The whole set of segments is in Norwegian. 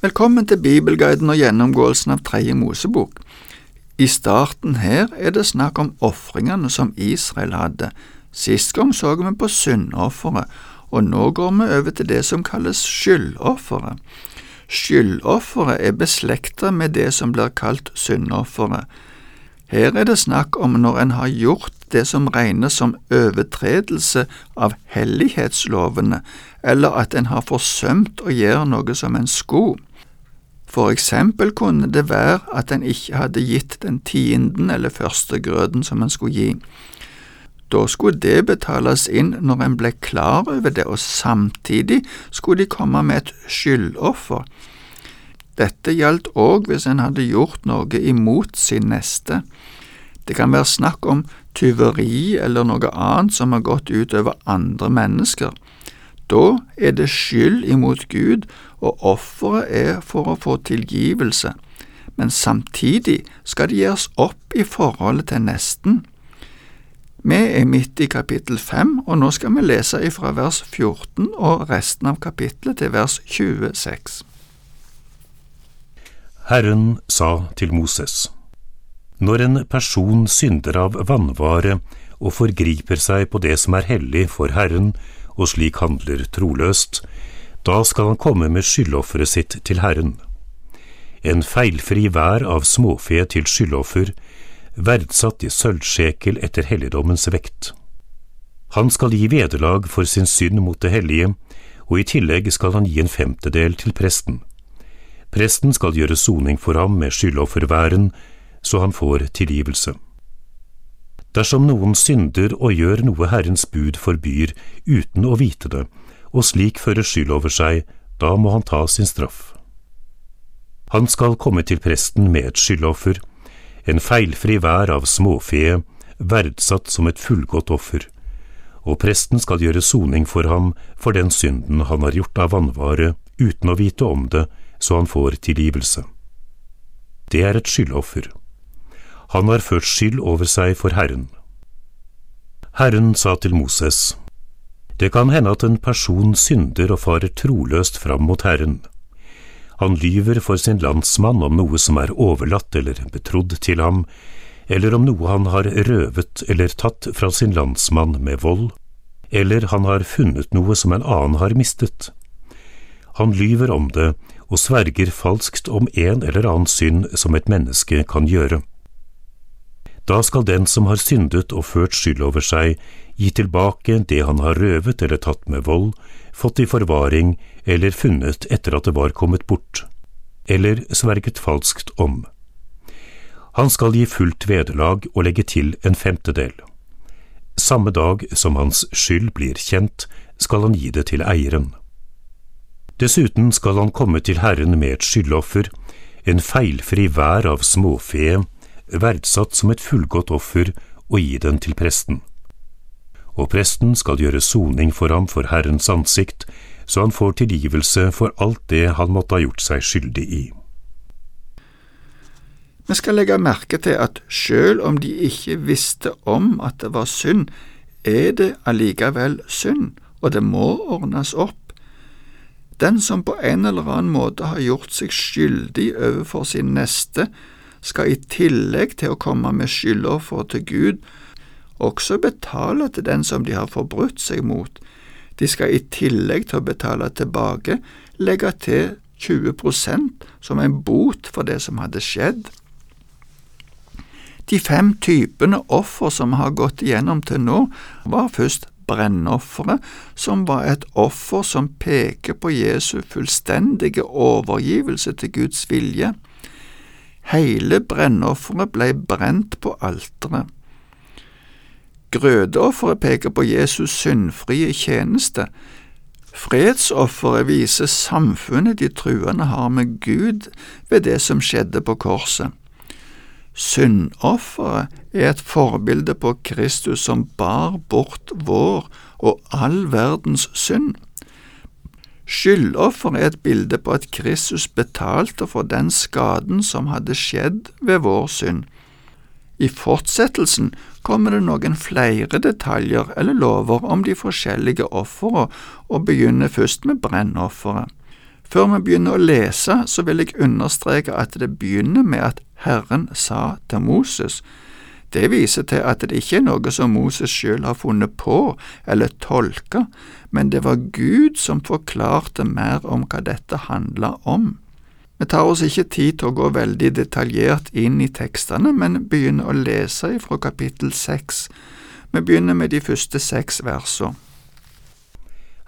Velkommen til Bibelguiden og gjennomgåelsen av Tredje Mosebok. I starten her er det snakk om ofringene som Israel hadde. Sist gang så vi på syndofferet, og nå går vi over til det som kalles skyldofferet. Skyldofferet er beslektet med det som blir kalt syndofferet. Her er det snakk om når en har gjort det som regnes som overtredelse av hellighetslovene, eller at en har forsømt å gjøre noe som en skulle. For eksempel kunne det være at en ikke hadde gitt den tienden eller førstegrøden som en skulle gi. Da skulle det betales inn når en ble klar over det, og samtidig skulle de komme med et skyldoffer. Dette gjaldt òg hvis en hadde gjort noe imot sin neste. Det kan være snakk om tyveri eller noe annet som har gått ut over andre mennesker. Da er det skyld imot Gud, og offeret er for å få tilgivelse, men samtidig skal det gjøres opp i forholdet til nesten. Vi er midt i kapittel fem, og nå skal vi lese ifra vers 14 og resten av kapittelet til vers 26. Herren sa til Moses, Når en person synder av vannvare og forgriper seg på det som er hellig for Herren, og slik handler troløst, da skal han komme med skyldofferet sitt til Herren. En feilfri vær av småfe til skyldoffer, verdsatt i sølvsjekel etter helligdommens vekt. Han skal gi vederlag for sin synd mot det hellige, og i tillegg skal han gi en femtedel til presten. Presten skal gjøre soning for ham med skyldofferværen, så han får tilgivelse. Dersom noen synder og gjør noe Herrens bud forbyr uten å vite det, og slik fører skyld over seg, da må han ta sin straff. Han skal komme til presten med et skyldoffer, en feilfri vær av småfe, verdsatt som et fullgodt offer, og presten skal gjøre soning for ham for den synden han har gjort av vannvare uten å vite om det, så han får tilgivelse. Det er et skyldoffer. Han har ført skyld over seg for Herren. Herren sa til Moses, Det kan hende at en person synder og farer troløst fram mot Herren. Han lyver for sin landsmann om noe som er overlatt eller betrodd til ham, eller om noe han har røvet eller tatt fra sin landsmann med vold, eller han har funnet noe som en annen har mistet. Han lyver om det og sverger falskt om en eller annen synd som et menneske kan gjøre. Da skal den som har syndet og ført skyld over seg, gi tilbake det han har røvet eller tatt med vold, fått i forvaring eller funnet etter at det var kommet bort, eller sverget falskt om. Han skal gi fullt vederlag og legge til en femtedel. Samme dag som hans skyld blir kjent, skal han gi det til eieren. Dessuten skal han komme til Herren med et skyldoffer, en feilfri vær av småfe, verdsatt som et fullgodt offer, og gi den til presten og presten skal gjøre soning for ham for Herrens ansikt, så han får tilgivelse for alt det han måtte ha gjort seg skyldig i. Vi skal legge merke til at selv om de ikke visste om at det var synd, er det allikevel synd, og det må ordnes opp. Den som på en eller annen måte har gjort seg skyldig overfor sin neste, skal i tillegg til å komme med skyldoffer til Gud også betale til den som de har forbrutt seg mot. De skal i tillegg til å betale tilbake legge til 20% som en bot for det som hadde skjedd. De fem typene offer som vi har gått igjennom til nå, var først brennofferet, som var et offer som peker på Jesu fullstendige overgivelse til Guds vilje. Hele brennofferet ble brent på alteret. Grødeofferet peker på Jesus' syndfrie tjeneste. Fredsofferet viser samfunnet de truende har med Gud ved det som skjedde på korset. Syndofferet er et forbilde på Kristus som bar bort vår og all verdens synd. Skyldoffer er et bilde på at Kristus betalte for den skaden som hadde skjedd ved vår synd. I fortsettelsen kommer det noen flere detaljer eller lover om de forskjellige ofrene, og begynner først med brennofferet. Før vi begynner å lese, så vil jeg understreke at det begynner med at Herren sa til Moses. Det viser til at det ikke er noe som Moses selv har funnet på eller tolka, men det var Gud som forklarte mer om hva dette handla om. Vi tar oss ikke tid til å gå veldig detaljert inn i tekstene, men begynner å lese fra kapittel seks. Vi begynner med de første seks versene.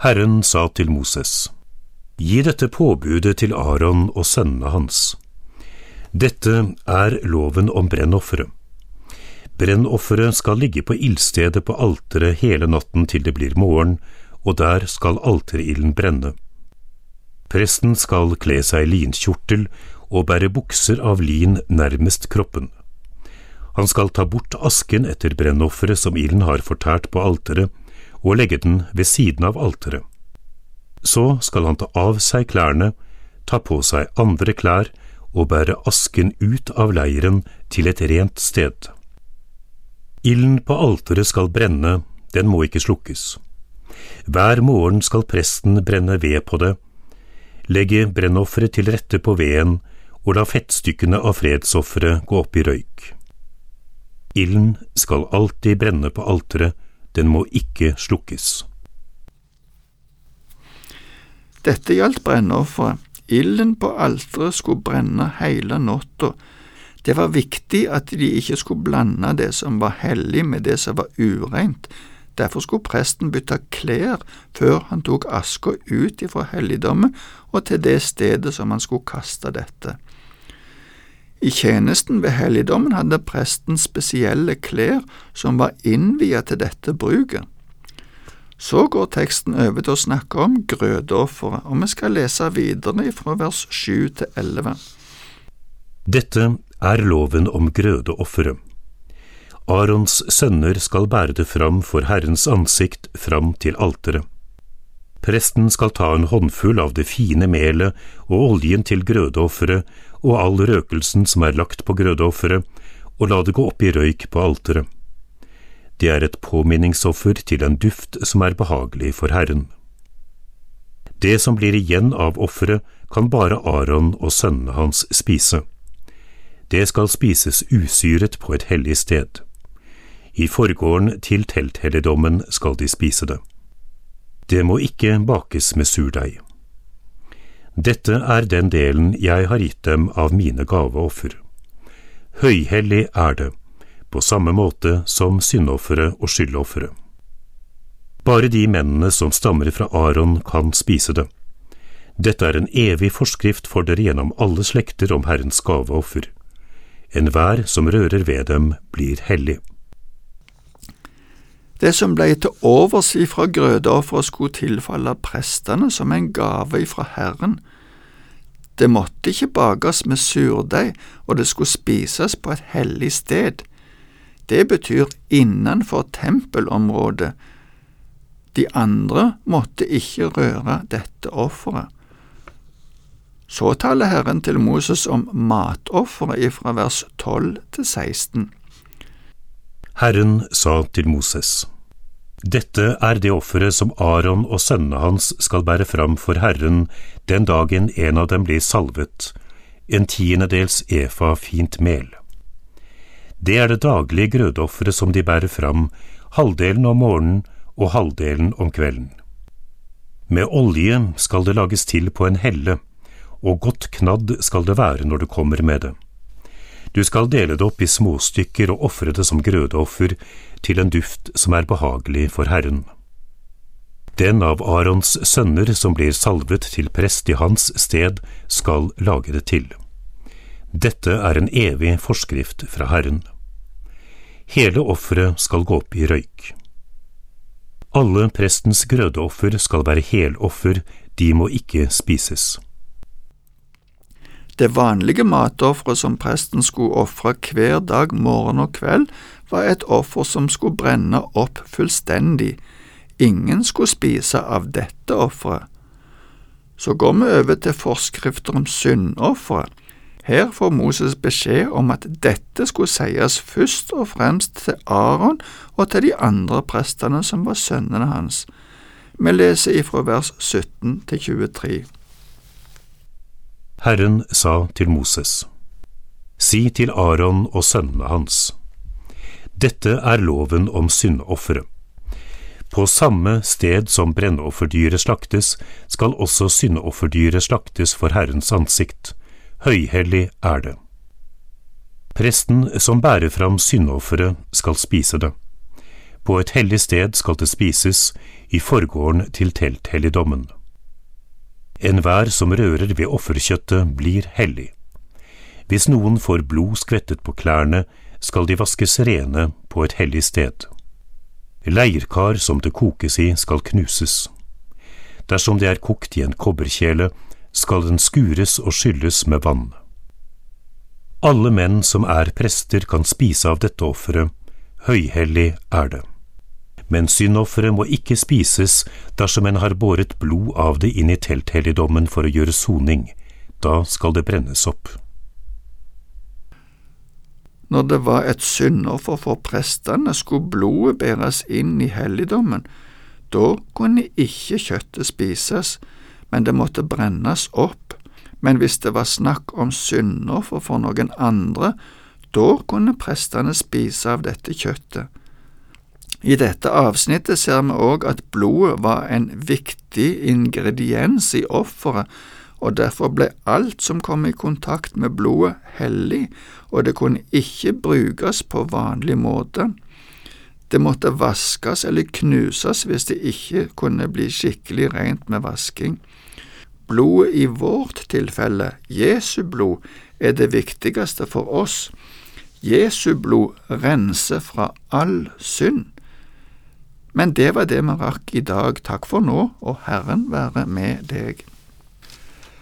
Herren sa til Moses, Gi dette påbudet til Aron og sønnene hans. Dette er loven om brennofferet. Brennofferet skal ligge på ildstedet på alteret hele natten til det blir morgen, og der skal alterilden brenne. Presten skal kle seg linkjortel og bære bukser av lin nærmest kroppen. Han skal ta bort asken etter brennofferet som ilden har fortært på alteret, og legge den ved siden av alteret. Så skal han ta av seg klærne, ta på seg andre klær og bære asken ut av leiren til et rent sted. Ilden på alteret skal brenne, den må ikke slukkes. Hver morgen skal presten brenne ved på det, legge brennofferet til rette på veden og la fettstykkene av fredsofferet gå opp i røyk. Ilden skal alltid brenne på alteret, den må ikke slukkes. Dette gjaldt brennofferet. Ilden på alteret skulle brenne hele natta. Det var viktig at de ikke skulle blande det som var hellig med det som var ureint. Derfor skulle presten bytte klær før han tok aska ut ifra helligdommen og til det stedet som han skulle kaste dette. I tjenesten ved helligdommen hadde presten spesielle klær som var innviet til dette bruket. Så går teksten over til å snakke om grødeofferet, og vi skal lese videre fra vers 7 til 11. Dette er loven om grødeofferet. Arons sønner skal bære det fram for Herrens ansikt fram til alteret. Presten skal ta en håndfull av det fine melet og oljen til grødeofferet og all røkelsen som er lagt på grødeofferet, og la det gå opp i røyk på alteret. Det er et påminningsoffer til en duft som er behagelig for Herren. Det som blir igjen av offeret, kan bare Aron og sønnene hans spise. Det skal spises usyret på et hellig sted. I forgården til telthelligdommen skal de spise det. Det må ikke bakes med surdeig. Dette er den delen jeg har gitt dem av mine gaveoffer. Høyhellig er det, på samme måte som syndofferet og skyldofferet. Bare de mennene som stammer fra Aron kan spise det. Dette er en evig forskrift for dere gjennom alle slekter om Herrens gaveoffer. Enhver som rører ved dem, blir hellig. Det som ble til overs ifra grødeofferet skulle tilfalle prestene som en gave ifra Herren. Det måtte ikke bakes med surdeig, og det skulle spises på et hellig sted. Det betyr innenfor tempelområdet. De andre måtte ikke røre dette offeret. Så taler Herren til Moses om matofferet ifra vers 12 til 16. Herren sa til Moses, Dette er det offeret som Aron og sønnene hans skal bære fram for Herren den dagen en av dem blir salvet, en tiendedels efa fint mel. Det er det daglige grødofferet som de bærer fram, halvdelen om morgenen og halvdelen om kvelden. Med olje skal det lages til på en helle, og godt knadd skal det være når du kommer med det. Du skal dele det opp i småstykker og ofre det som grødeoffer til en duft som er behagelig for Herren. Den av Arons sønner som blir salvet til prest i hans sted, skal lage det til. Dette er en evig forskrift fra Herren. Hele offeret skal gå opp i røyk. Alle prestens grødeoffer skal være heloffer, de må ikke spises. Det vanlige matofferet som presten skulle ofre hver dag, morgen og kveld, var et offer som skulle brenne opp fullstendig. Ingen skulle spise av dette offeret. Så går vi over til forskrifter om syndofferet. Her får Moses beskjed om at dette skulle sies først og fremst til Aron og til de andre prestene som var sønnene hans. Vi leser ifra vers 17 til 23. Herren sa til Moses, Si til Aron og sønnene hans, Dette er loven om syndofferet. På samme sted som brennofferdyret slaktes, skal også syndofferdyret slaktes for Herrens ansikt. Høyhellig er det. Presten som bærer fram syndofferet, skal spise det. På et hellig sted skal det spises, i forgården til telthelligdommen. Enhver som rører ved offerkjøttet, blir hellig. Hvis noen får blod skvettet på klærne, skal de vaskes rene på et hellig sted. Leirkar som det kokes i, skal knuses. Dersom det er kokt i en kobberkjele, skal den skures og skylles med vann. Alle menn som er prester, kan spise av dette offeret, høyhellig er det. Men syndofferet må ikke spises dersom en har båret blod av det inn i telthelligdommen for å gjøre soning, da skal det brennes opp. Når det var et syndoffer for prestene, skulle blodet bæres inn i helligdommen. Da kunne ikke kjøttet spises, men det måtte brennes opp. Men hvis det var snakk om syndoffer for noen andre, da kunne prestene spise av dette kjøttet. I dette avsnittet ser vi òg at blodet var en viktig ingrediens i offeret, og derfor ble alt som kom i kontakt med blodet, hellig, og det kunne ikke brukes på vanlig måte. Det måtte vaskes eller knuses hvis det ikke kunne bli skikkelig rent med vasking. Blodet i vårt tilfelle, Jesu blod, er det viktigste for oss. Jesu blod renser fra all synd. Men det var det vi rakk i dag. Takk for nå, og Herren være med deg.